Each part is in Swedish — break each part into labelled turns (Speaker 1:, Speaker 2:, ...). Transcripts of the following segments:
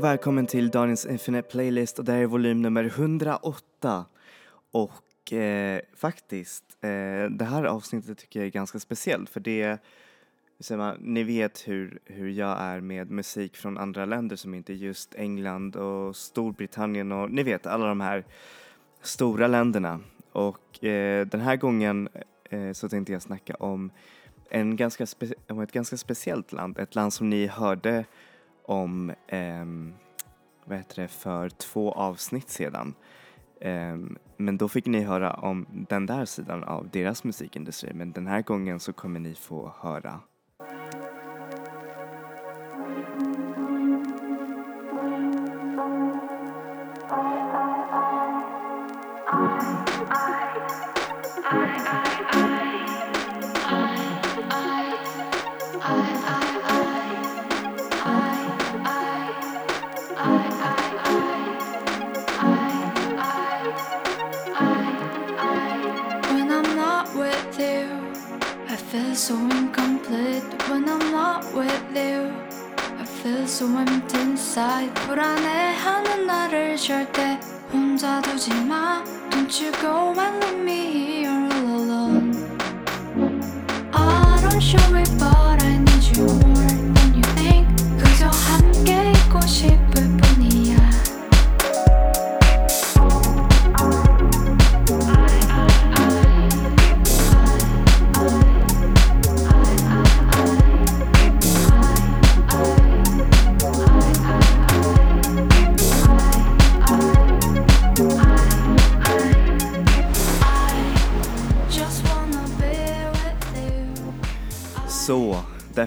Speaker 1: Hej och välkommen till Daniels Infinite Playlist och det här är volym nummer 108. Och eh, faktiskt, eh, det här avsnittet tycker jag är ganska speciellt för det, man, ni vet hur, hur jag är med musik från andra länder som inte är just England och Storbritannien och ni vet alla de här stora länderna. Och eh, den här gången eh, så tänkte jag snacka om, en ganska om ett ganska speciellt land, ett land som ni hörde om eh, vad heter det, för två avsnitt sedan. Eh, men då fick ni höra om den där sidan av deras musikindustri men den här gången så kommer ni få höra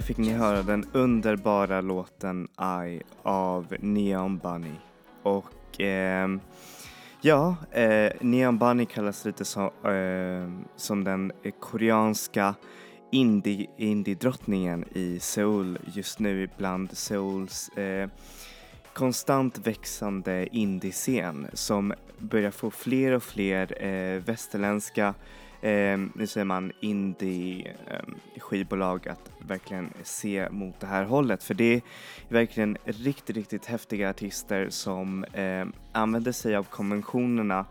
Speaker 1: fick ni höra den underbara låten I av Neon Bunny. Och eh, ja, eh, Neon Bunny kallas lite så, eh, som den koreanska indie, indie-drottningen i Seoul just nu bland Seouls eh, konstant växande indie-scen som börjar få fler och fler eh, västerländska eh, nu säger man indie-skivbolag ehm, att verkligen se mot det här hållet. För det är verkligen riktigt, riktigt häftiga artister som eh, använder sig av konventionerna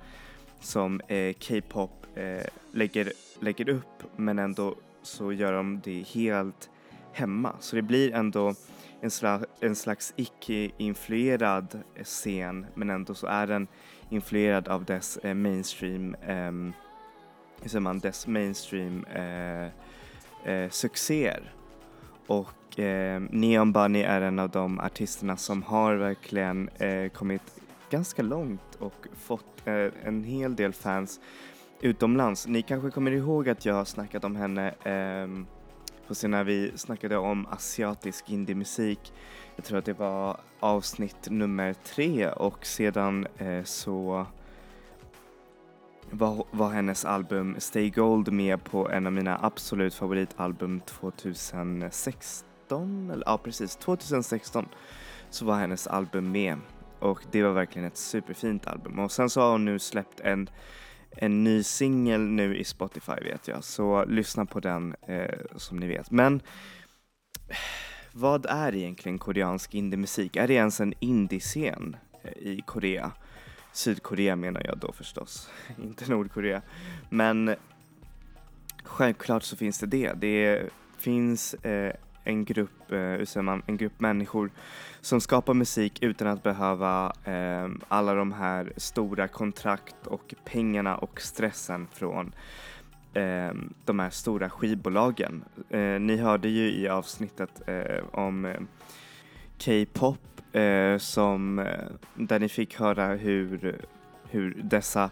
Speaker 1: som eh, K-pop eh, lägger, lägger upp men ändå så gör de det helt hemma. Så det blir ändå en, sla, en slags icke-influerad scen men ändå så är den influerad av dess eh, mainstream eh, hur säger man, dess mainstream eh, eh, succéer. Och eh, Neon Bunny är en av de artisterna som har verkligen eh, kommit ganska långt och fått eh, en hel del fans utomlands. Ni kanske kommer ihåg att jag har snackat om henne ehm, på sen när vi snackade om asiatisk indiemusik. Jag tror att det var avsnitt nummer tre och sedan eh, så var, var hennes album Stay Gold med på en av mina absolut favoritalbum 2016, eller ja precis 2016 så var hennes album med och det var verkligen ett superfint album och sen så har hon nu släppt en en ny singel nu i Spotify vet jag, så lyssna på den eh, som ni vet. Men vad är egentligen koreansk indie-musik? Är det ens en indie-scen eh, i Korea? Sydkorea menar jag då förstås, inte Nordkorea. Men självklart så finns det det. Det finns eh, en grupp, eh, hur säger man, en grupp människor som skapar musik utan att behöva eh, alla de här stora kontrakt och pengarna och stressen från eh, de här stora skivbolagen. Eh, ni hörde ju i avsnittet eh, om eh, K-pop eh, som, eh, där ni fick höra hur, hur dessa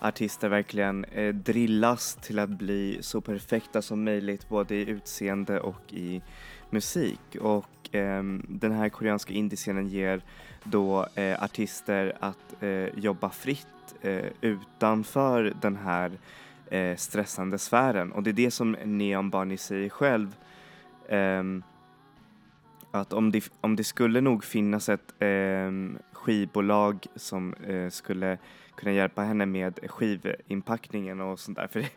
Speaker 1: artister verkligen eh, drillas till att bli så perfekta som möjligt både i utseende och i musik. Och eh, den här koreanska indiescenen ger då eh, artister att eh, jobba fritt eh, utanför den här eh, stressande sfären. Och det är det som Neon Barney säger själv. Ehm, att om det, om det skulle nog finnas ett eh, skivbolag som eh, skulle kunna hjälpa henne med skivinpackningen och sånt där. För det,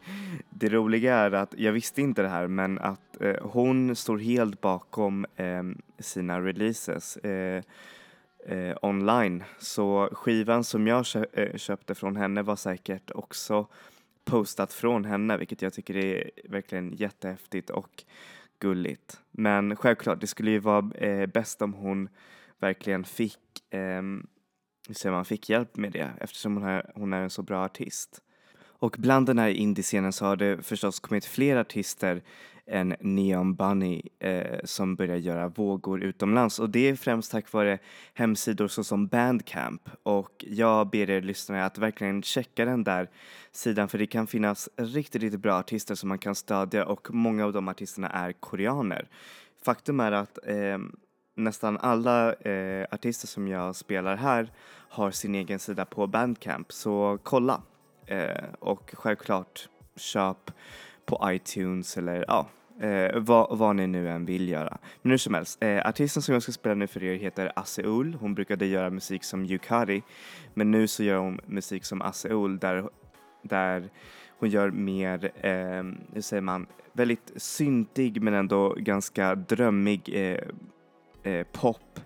Speaker 1: det roliga är att, jag visste inte det här, men att eh, hon står helt bakom eh, sina releases. Eh, eh, online. Så skivan som jag kö eh, köpte från henne var säkert också postat från henne, vilket jag tycker är verkligen jättehäftigt och gulligt. Men självklart, det skulle ju vara eh, bäst om hon verkligen fick, eh, hur säger man, fick hjälp med det eftersom hon är, hon är en så bra artist. Och bland den här indiescenen så har det förstås kommit fler artister en Neon Bunny eh, som börjar göra vågor utomlands. Och det är främst tack vare hemsidor såsom Bandcamp. Och jag ber er lyssnare att verkligen checka den där sidan för det kan finnas riktigt, riktigt bra artister som man kan stödja och många av de artisterna är koreaner. Faktum är att eh, nästan alla eh, artister som jag spelar här har sin egen sida på Bandcamp. Så kolla eh, och självklart köp på iTunes eller ja, eh, vad, vad ni nu än vill göra. Men hur som helst, eh, artisten som jag ska spela nu för er heter Aseul. Hon brukade göra musik som Yukari, men nu så gör hon musik som Aseul där, där hon gör mer, eh, hur säger man, väldigt syntig men ändå ganska drömmig eh, eh, pop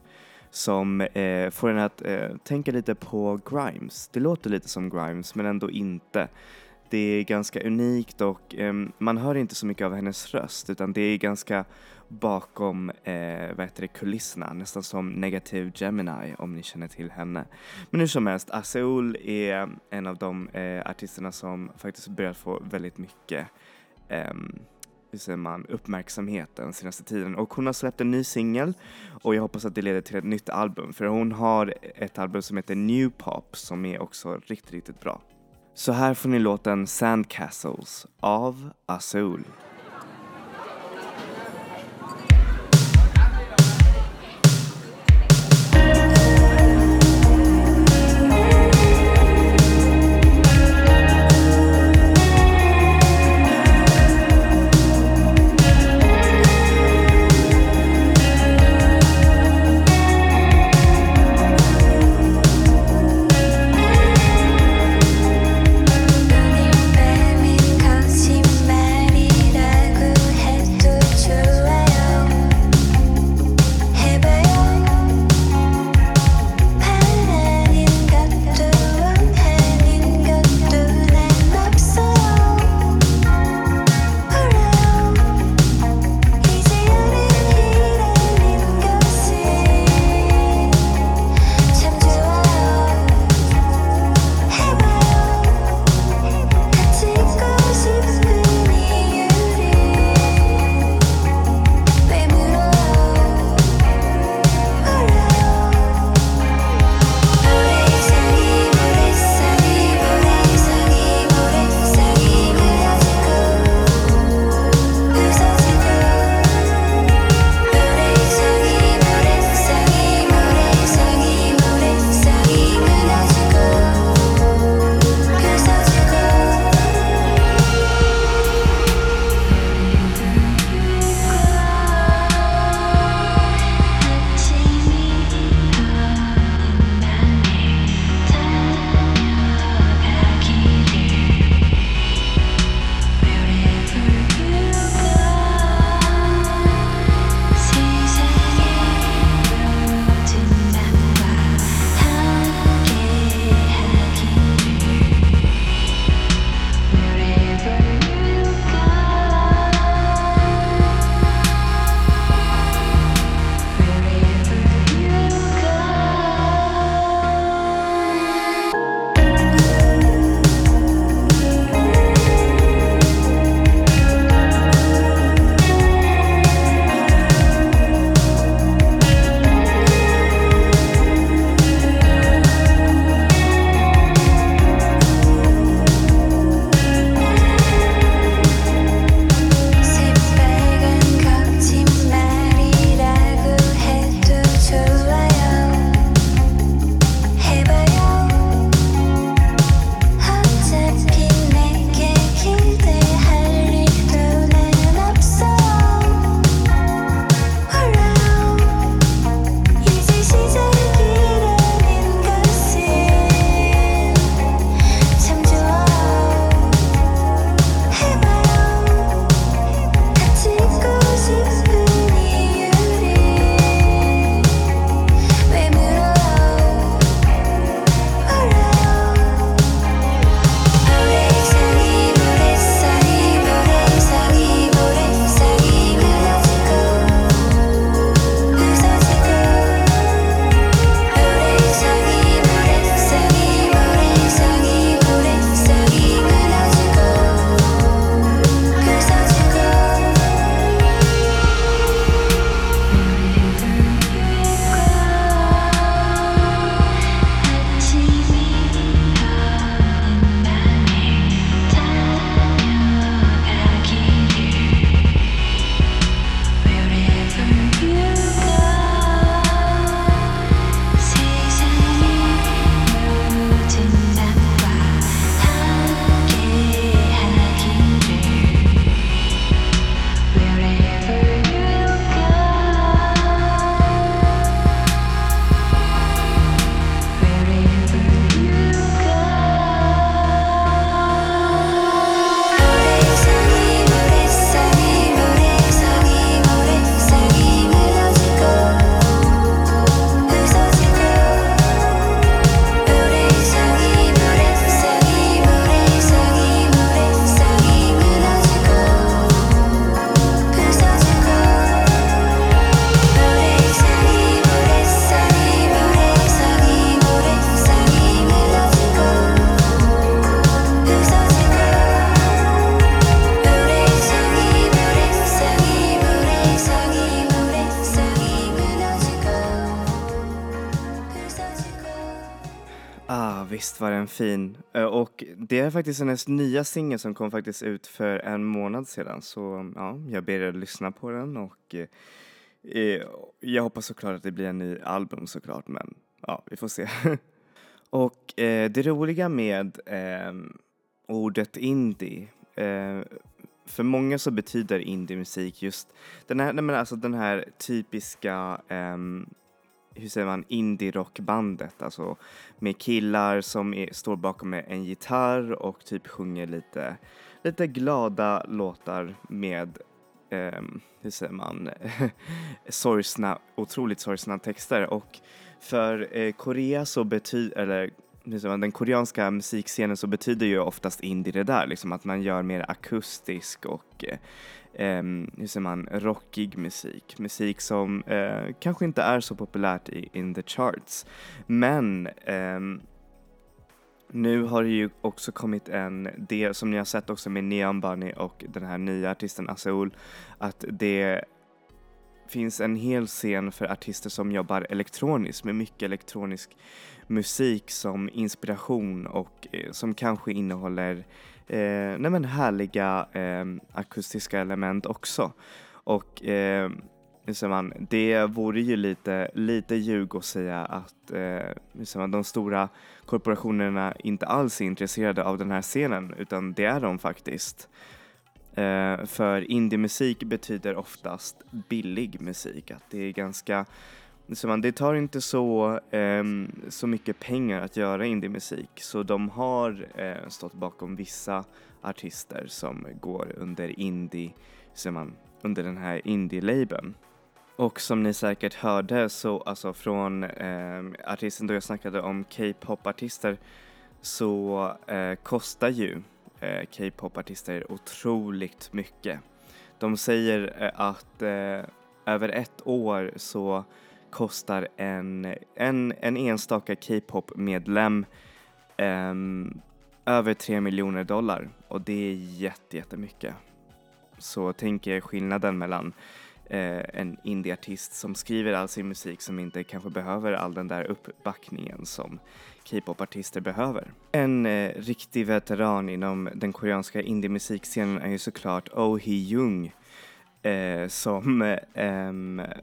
Speaker 1: som eh, får en att eh, tänka lite på Grimes. Det låter lite som Grimes men ändå inte. Det är ganska unikt och eh, man hör inte så mycket av hennes röst utan det är ganska bakom eh, vad heter det, kulisserna, nästan som Negativ Gemini om ni känner till henne. Men hur som helst, Aseul är en av de eh, artisterna som faktiskt börjat få väldigt mycket eh, hur säger man, uppmärksamhet den senaste tiden och hon har släppt en ny singel och jag hoppas att det leder till ett nytt album för hon har ett album som heter New Pop som är också riktigt, riktigt bra. Så här får ni låten Sandcastles av Azul. Den fin. Eh, och det är faktiskt hennes nya singel som kom faktiskt ut för en månad sedan. Så ja, jag ber er lyssna på den och eh, eh jag hoppas såklart att det blir en ny album såklart men ja, vi får se. och eh, det roliga med eh, ordet indie eh, för många så betyder indie-musik just den här, nej men alltså den här typiska ehm, hur säger man, indie-rockbandet, alltså med killar som är, står bakom en gitarr och typ sjunger lite, lite glada låtar med, eh, hur säger man, sorgsna, otroligt sorgsna texter. Och för eh, Korea så betyder, eller hur säger man, den koreanska musikscenen så betyder ju oftast indie det där, liksom att man gör mer akustisk och eh, eh, hur säger man, rockig musik. Musik som eh, kanske inte är så populärt i in the charts. Men eh, nu har det ju också kommit en del som ni har sett också med Neon Bunny och den här nya artisten Aseul att det finns en hel scen för artister som jobbar elektroniskt med mycket elektronisk musik som inspiration och eh, som kanske innehåller eh, nej men härliga eh, akustiska element också. Och eh, man, det vore ju lite, lite ljug att säga att eh, man, de stora korporationerna inte alls är intresserade av den här scenen utan det är de faktiskt. Eh, för indiemusik betyder oftast billig musik, att det är ganska så man, det tar inte så, eh, så mycket pengar att göra indiemusik så de har eh, stått bakom vissa artister som går under indie, så man, under den här indie-labeln. Och som ni säkert hörde så alltså från eh, artisten då jag snackade om K-pop-artister så eh, kostar ju eh, K-pop-artister otroligt mycket. De säger eh, att över ett år så kostar en, en, en enstaka K-pop-medlem um, över 3 miljoner dollar och det är jätte, jättemycket. Så tänk er skillnaden mellan eh, en indieartist som skriver all sin musik som inte kanske behöver all den där uppbackningen som K-pop-artister behöver. En eh, riktig veteran inom den koreanska indiemusikscenen är ju såklart Oh Hee-Jung eh, som eh,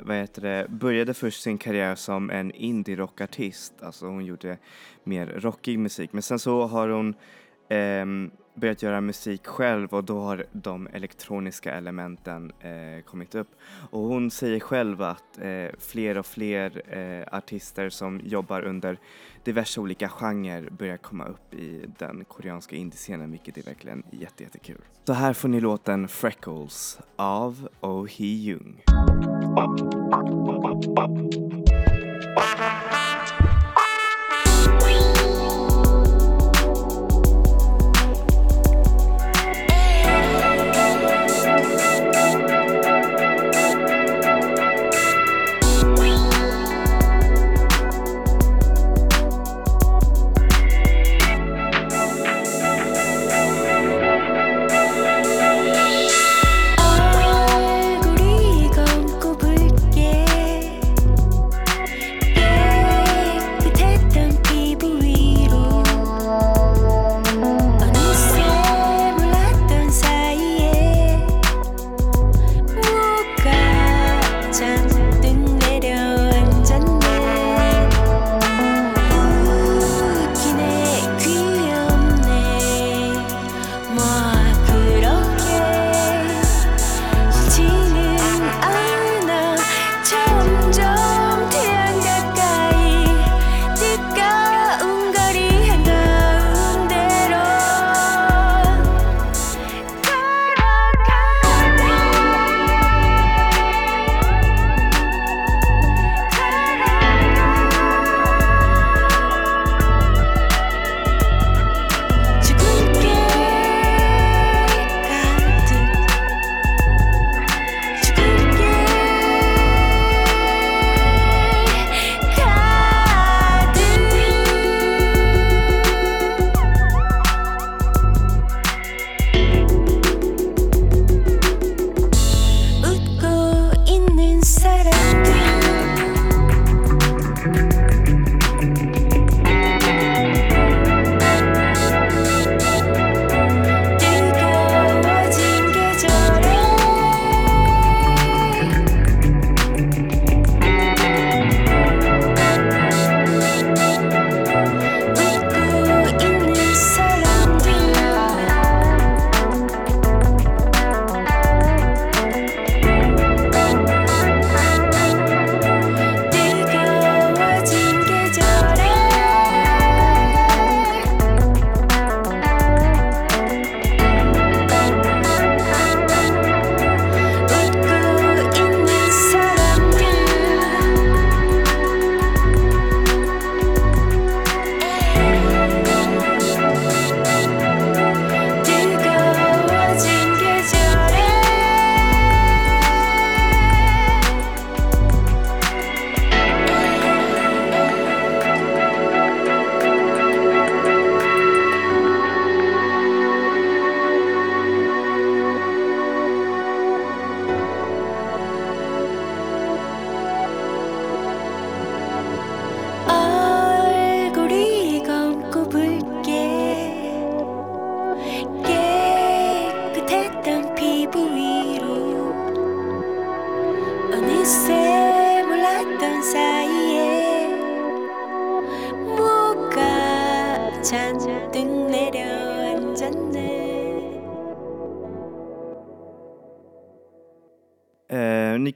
Speaker 1: vad heter det, började först sin karriär som en indie-rockartist, alltså hon gjorde mer rockig musik. Men sen så har hon eh, börjat göra musik själv och då har de elektroniska elementen eh, kommit upp. Och hon säger själv att eh, fler och fler eh, artister som jobbar under diverse olika genrer börjar komma upp i den koreanska indiescenen vilket är verkligen jättejättekul. Så här får ni låten Freckles av Oh Hee Jung.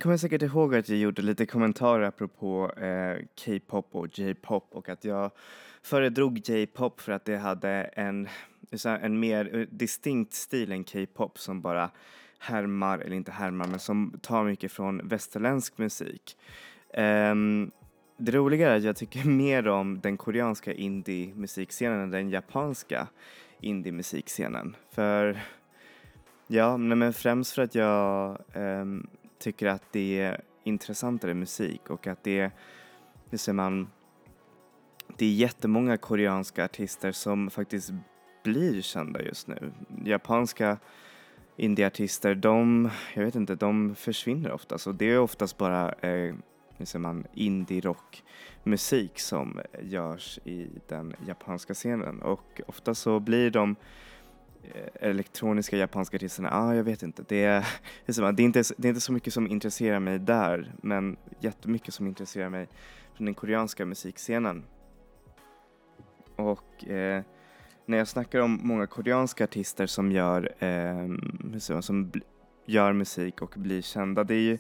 Speaker 1: Kommer säkert ihåg att jag gjorde lite kommentarer apropå eh, K-pop och J-pop och att jag föredrog J-pop för att det hade en, en mer eh, distinkt stil än K-pop som bara härmar, eller inte härmar, men som tar mycket från västerländsk musik. Um, det roliga är att jag tycker mer om den koreanska indie-musikscenen än den japanska indie-musikscenen. För Ja, men främst för att jag um, tycker att det är intressantare musik och att det är, hur säger man, det är jättemånga koreanska artister som faktiskt blir kända just nu. Japanska indieartister, de, jag vet inte, de försvinner oftast och det är oftast bara, eh, hur säger man, indie-rockmusik som görs i den japanska scenen och ofta så blir de Eh, elektroniska japanska artisterna, ah, jag vet inte. Det är, det, är inte, det är inte så mycket som intresserar mig där, men jättemycket som intresserar mig från den koreanska musikscenen. Och eh, när jag snackar om många koreanska artister som gör, eh, som gör musik och blir kända, det är ju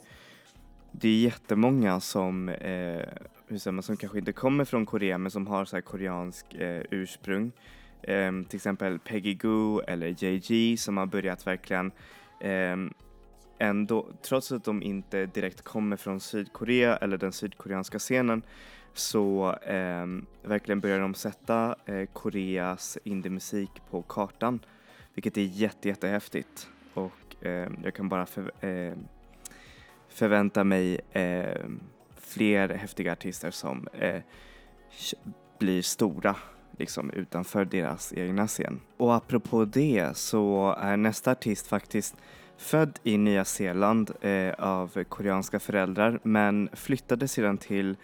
Speaker 1: det är jättemånga som, eh, hur säger man, som kanske inte kommer från Korea men som har så här koreansk eh, ursprung. Ehm, till exempel Peggy Goo eller JG som har börjat verkligen ehm, ändå, trots att de inte direkt kommer från Sydkorea eller den sydkoreanska scenen så eh, verkligen börjar de sätta eh, Koreas indiemusik på kartan vilket är jätte, jättehäftigt. Och eh, jag kan bara för, ehm, förvänta mig ehm, fler häftiga artister som eh, blir stora liksom utanför deras egna scen. Och apropå det så är nästa artist faktiskt född i Nya Zeeland eh, av koreanska föräldrar men flyttade sedan till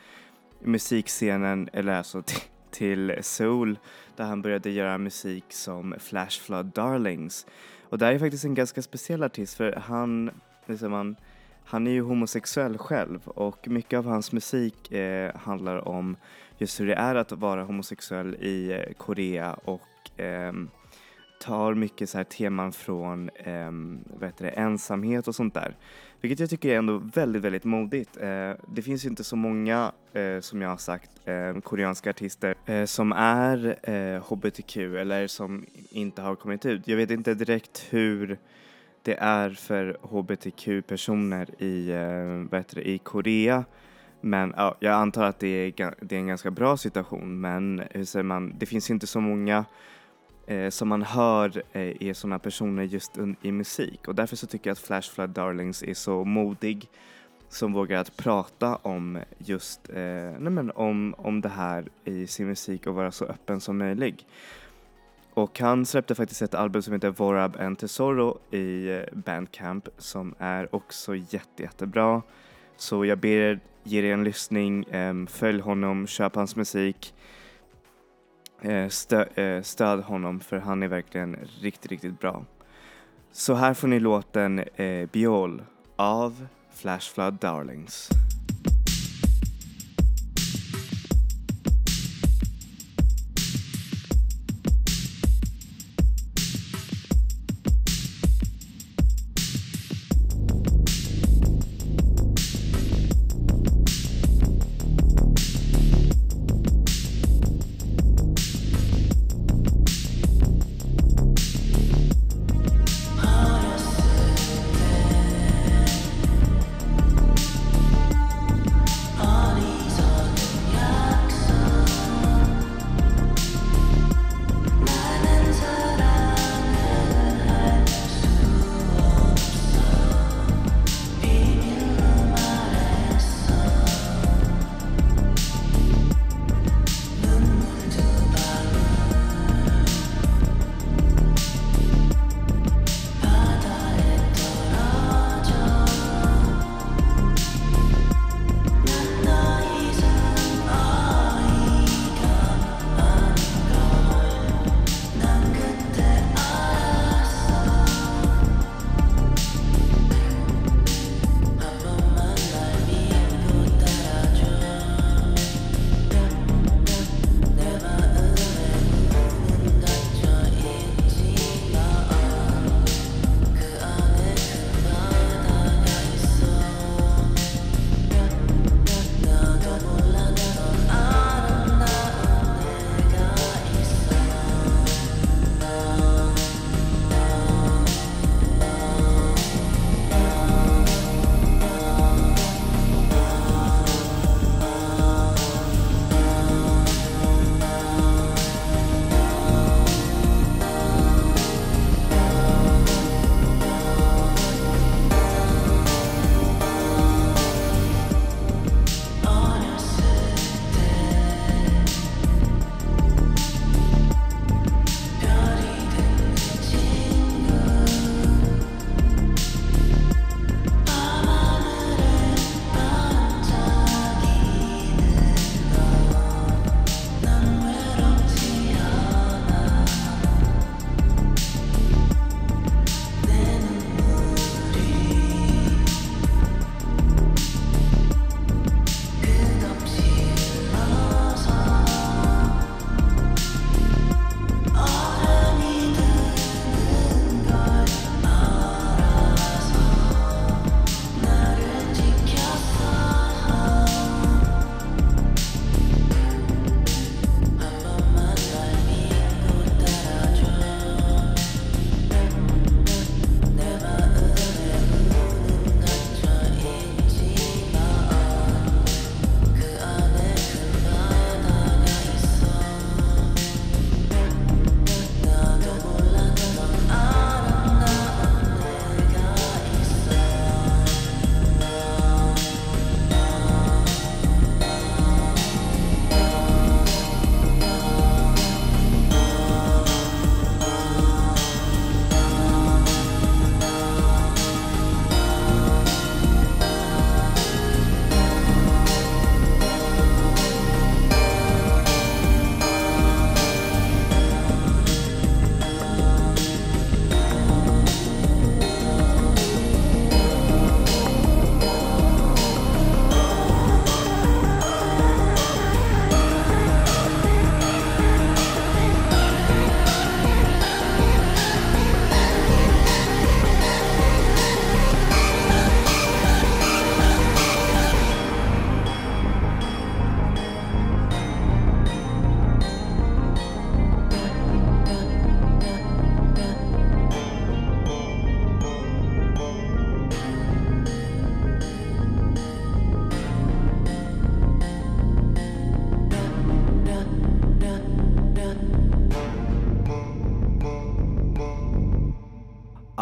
Speaker 1: musikscenen, eller alltså till, Seoul där han började göra musik som Flash Flood Darlings. Och det här är faktiskt en ganska speciell artist för han, liksom han, han är ju homosexuell själv och mycket av hans musik eh, handlar om just hur det är att vara homosexuell i eh, Korea och eh, tar mycket så här teman från eh, vad heter det, ensamhet och sånt där. Vilket jag tycker är ändå väldigt, väldigt modigt. Eh, det finns ju inte så många, eh, som jag har sagt, eh, koreanska artister eh, som är eh, hbtq eller som inte har kommit ut. Jag vet inte direkt hur det är för hbtq-personer i, eh, vad heter det, i Korea. Men ja, jag antar att det är, det är en ganska bra situation men hur säger man, det finns inte så många eh, som man hör eh, är sådana personer just un- i musik och därför så tycker jag att Flash Flood Darlings är så modig som vågar att prata om just eh, nej men om, om det här i sin musik och vara så öppen som möjligt. Och han släppte faktiskt ett album som heter Vorab and Tesoro i eh, Bandcamp som är också jätte, jättebra. Så jag ber er ge er en lyssning, ehm, följ honom, köp hans musik. Eh, stö, eh, stöd honom för han är verkligen riktigt, riktigt bra. Så här får ni låten Biol av Flash Flood Darlings.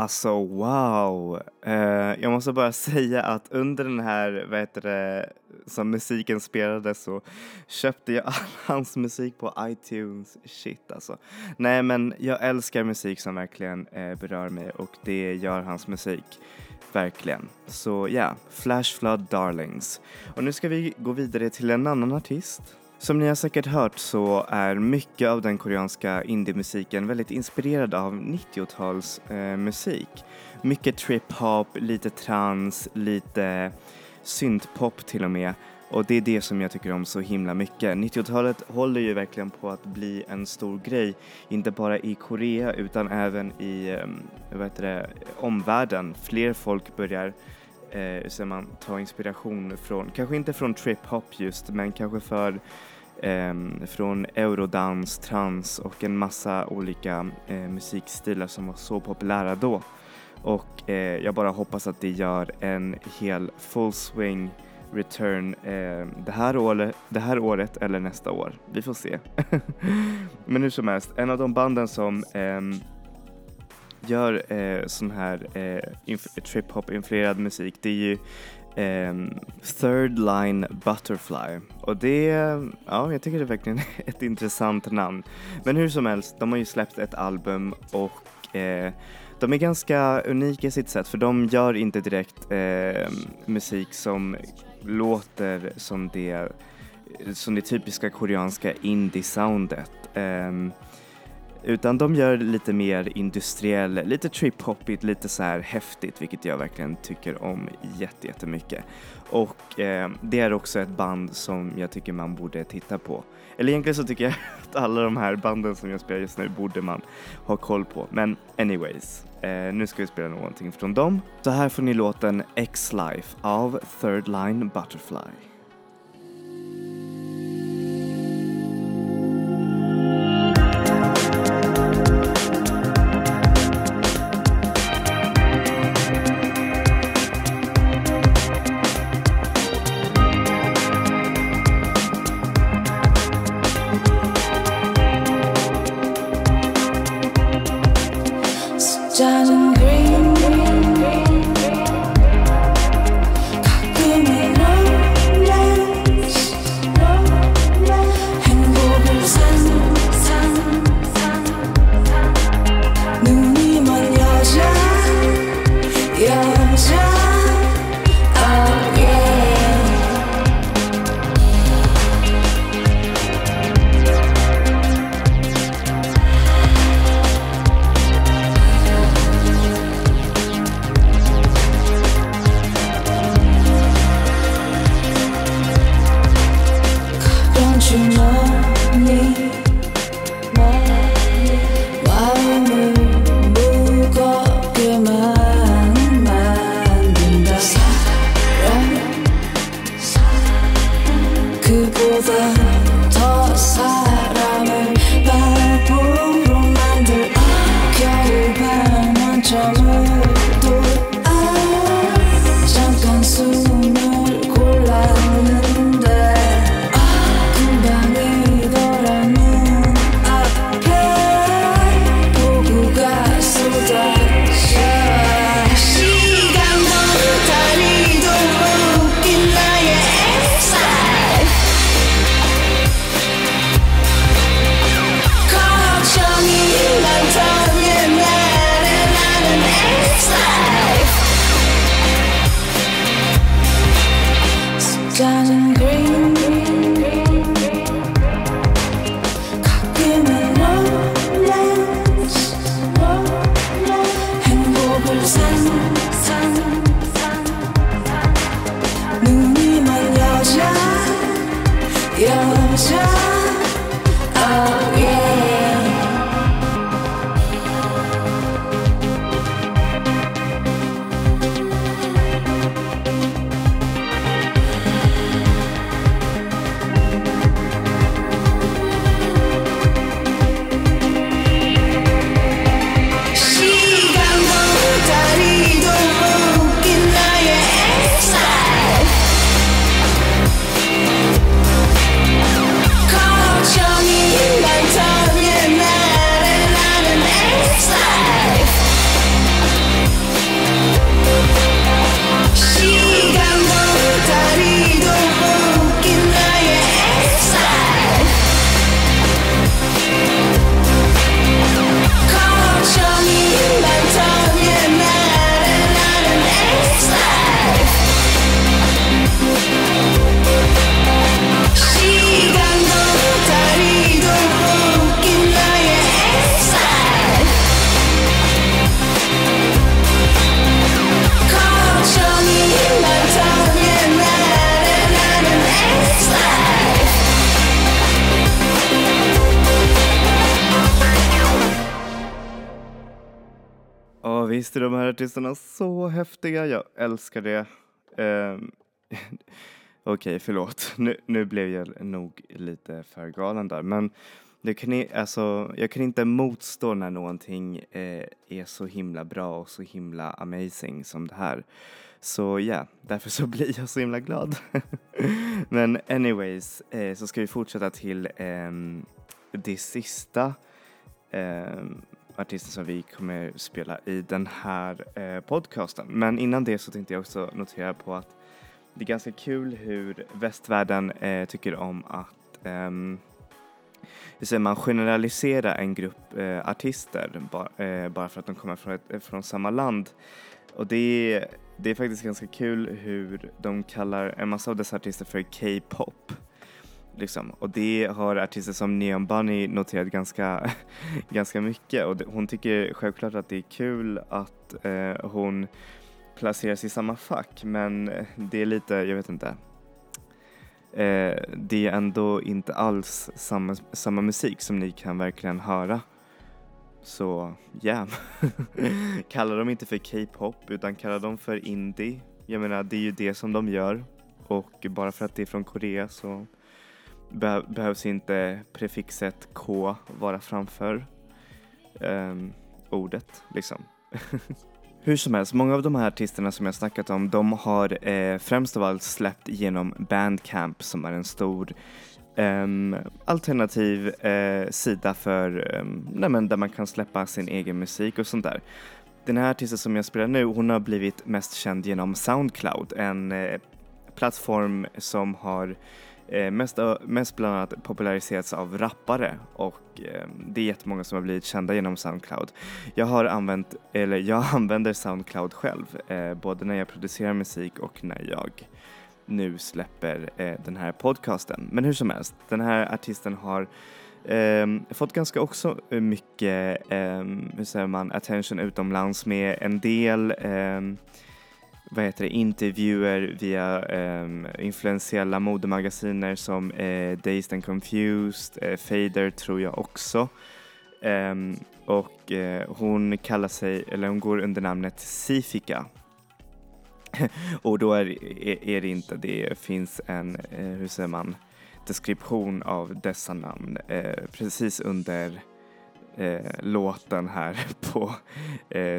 Speaker 1: Alltså wow! Eh, jag måste bara säga att under den här, vad heter det, som musiken spelades så köpte jag all hans musik på iTunes. Shit alltså. Nej men jag älskar musik som verkligen eh, berör mig och det gör hans musik. Verkligen. Så ja, yeah, Flash Flood Darlings. Och nu ska vi gå vidare till en annan artist. Som ni har säkert hört så är mycket av den koreanska indiemusiken väldigt inspirerad av 90-tals eh, musik. Mycket trip-hop, lite trans, lite syntpop till och med. Och det är det som jag tycker om så himla mycket. 90-talet håller ju verkligen på att bli en stor grej, inte bara i Korea utan även i eh, vad heter det, omvärlden. Fler folk börjar eh, man ta inspiration från, kanske inte från trip-hop just, men kanske för Ehm, från eurodans, trans och en massa olika eh, musikstilar som var så populära då. Och eh, jag bara hoppas att det gör en hel full swing return eh, det, här året, det här året eller nästa år. Vi får se. Men hur som helst, en av de banden som eh, gör eh, sån här eh, trip-hop-influerad musik det är ju eh, Third Line Butterfly och det, ja jag tycker det är verkligen ett intressant namn. Men hur som helst, de har ju släppt ett album och eh, de är ganska unika i sitt sätt för de gör inte direkt eh, musik som låter som det, som det typiska koreanska indie-soundet. Um, utan de gör lite mer industriell, lite trip-hoppigt, lite så här häftigt vilket jag verkligen tycker om jättemycket. Och eh, det är också ett band som jag tycker man borde titta på. Eller egentligen så tycker jag att alla de här banden som jag spelar just nu borde man ha koll på. Men anyways, eh, nu ska vi spela någonting från dem. Så här får ni låten X-Life av Third Line Butterfly. Artisterna så häftiga, jag älskar det. Um, Okej, okay, förlåt. Nu, nu blev jag nog lite för galen där. Men det kan, alltså, jag kan inte motstå när någonting eh, är så himla bra och så himla amazing som det här. Så ja, yeah, därför så blir jag så himla glad. Men anyways, eh, så ska vi fortsätta till eh, det sista ehm, artister som vi kommer spela i den här eh, podcasten. Men innan det så tänkte jag också notera på att det är ganska kul hur västvärlden eh, tycker om att um, säger man generalisera en grupp eh, artister ba, eh, bara för att de kommer från, ett, eh, från samma land. Och det är, det är faktiskt ganska kul hur de kallar en massa av dessa artister för K-pop. Liksom. Och det har artister som Neon Bunny noterat ganska, ganska mycket och hon tycker självklart att det är kul att eh, hon placeras i samma fack men det är lite, jag vet inte. Eh, det är ändå inte alls samma, samma musik som ni kan verkligen höra. Så ja, yeah. kalla dem inte för K-pop utan kalla dem för indie. Jag menar det är ju det som de gör och bara för att det är från Korea så be behövs inte prefixet K vara framför um, ordet liksom. Hur som helst, många av de här artisterna som jag snackat om, de har eh, främst av allt släppt genom Bandcamp som är en stor um, alternativ uh, sida för, um, nej, där man kan släppa sin egen musik och sånt där. Den här artisten som jag spelar nu, hon har blivit mest känd genom Soundcloud, en uh, plattform som har Eh, mest, mest bland annat populariserats av rappare och eh, det är jättemånga som har blivit kända genom Soundcloud. Jag har använt, eller jag använder Soundcloud själv, eh, både när jag producerar musik och när jag nu släpper den här podcasten. Men hur som helst, den här artisten har eh, fått ganska också mycket, eh, hur säger man, attention utomlands med en del ehm, vad heter det, intervjuer via um, influentiella modemagasiner som uh, Dazed and Confused, uh, Fader tror jag också. Um, och uh, hon kallar sig, eller hon går under namnet Sifika. och då är, är, är, det inte, det finns en, hur säger man, deskription av dessa namn precis under låten här på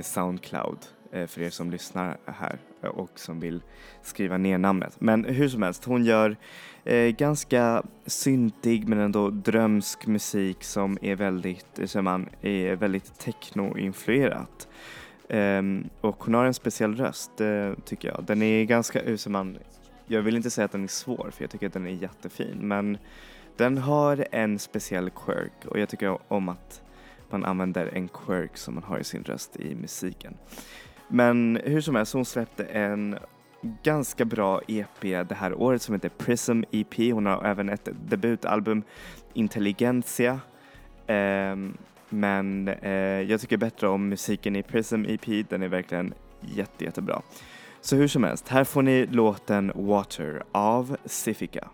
Speaker 1: Soundcloud. För er som lyssnar här och som vill skriva ner namnet. Men hur som helst, hon gör eh, ganska syntig men ändå drömsk musik som är väldigt, som man, är väldigt techno-influerat. Um, och hon har en speciell röst uh, tycker jag. Den är ganska, som man, jag vill inte säga att den är svår för jag tycker att den är jättefin men den har en speciell quirk och jag tycker om att man använder en quirk som man har i sin röst i musiken. Men hur som helst, hon släppte en ganska bra EP det här året som heter Prism EP. Hon har även ett debutalbum, Intelligentia. Um, men eh, jag tycker bättre om musiken i Prism EP, den är verkligen jätte, jättebra. Så hur som helst, här får ni låten Water av Sifika.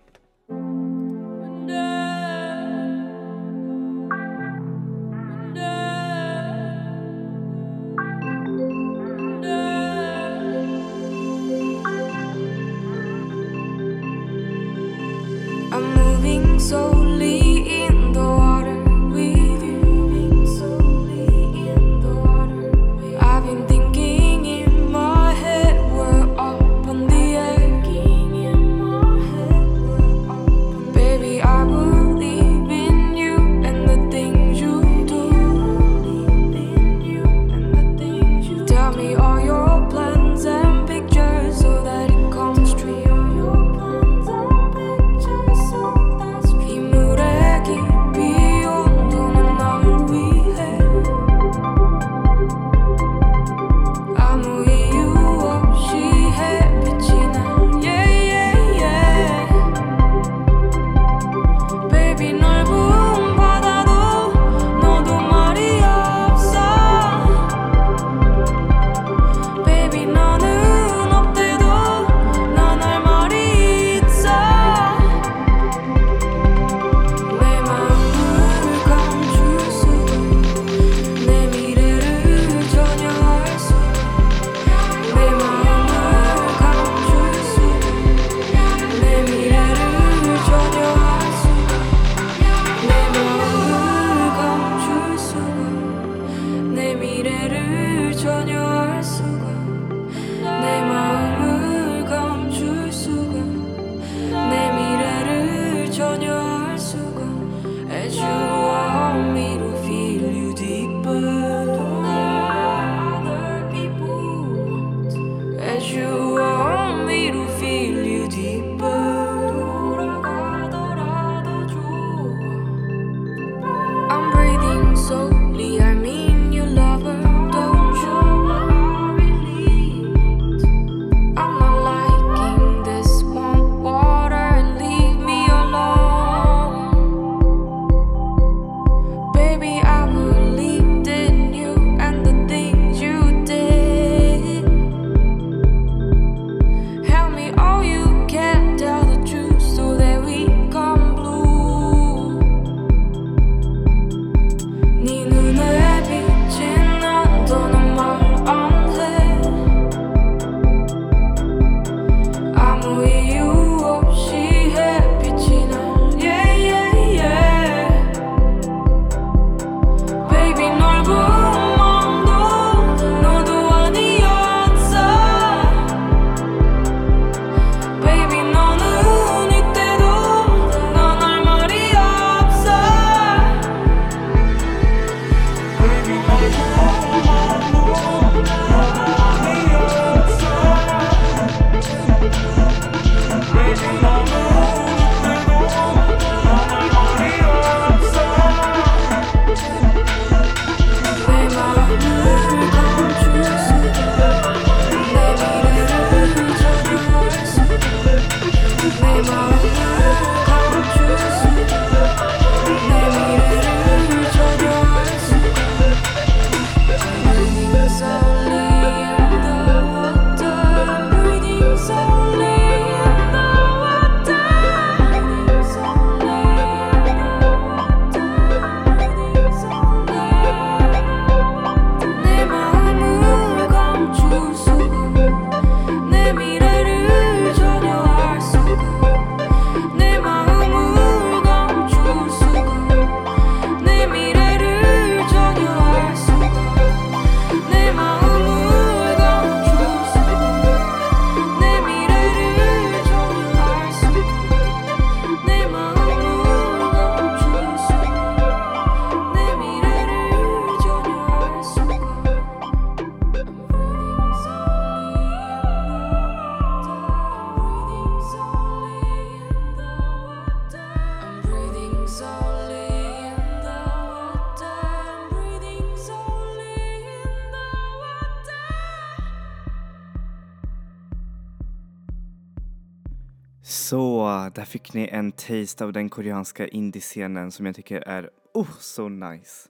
Speaker 1: Där fick ni en taste av den koreanska indiescenen som jag tycker är oh, så nice.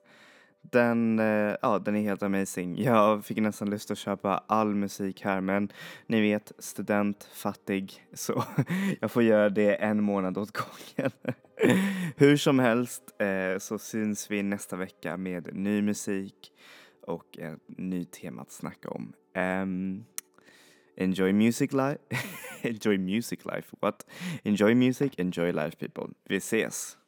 Speaker 1: Den, eh, ja, den är helt amazing. Jag fick nästan lust att köpa all musik här men ni vet, student, fattig, så jag får göra det en månad åt gången. Hur som helst eh, så syns vi nästa vecka med ny musik och ett nytt tema att snacka om. Um, enjoy music life. enjoy music life. What? Enjoy music, enjoy life people. Vi ses.